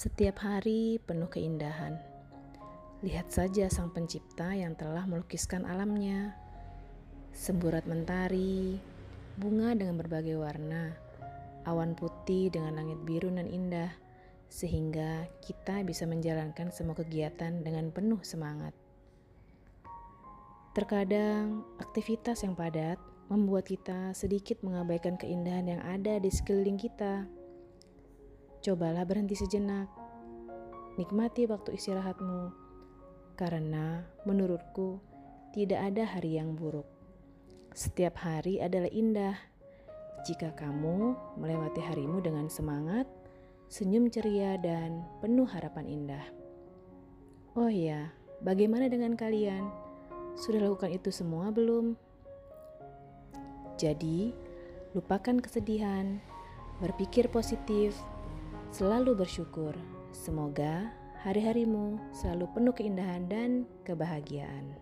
Setiap hari penuh keindahan. Lihat saja sang pencipta yang telah melukiskan alamnya. Semburat mentari, bunga dengan berbagai warna, awan putih dengan langit biru dan indah, sehingga kita bisa menjalankan semua kegiatan dengan penuh semangat. Terkadang, aktivitas yang padat membuat kita sedikit mengabaikan keindahan yang ada di sekeliling kita. Cobalah berhenti sejenak. Nikmati waktu istirahatmu. Karena menurutku tidak ada hari yang buruk. Setiap hari adalah indah. Jika kamu melewati harimu dengan semangat, senyum ceria dan penuh harapan indah. Oh iya, bagaimana dengan kalian? Sudah lakukan itu semua belum? Jadi, lupakan kesedihan, berpikir positif, Selalu bersyukur. Semoga hari-harimu selalu penuh keindahan dan kebahagiaan.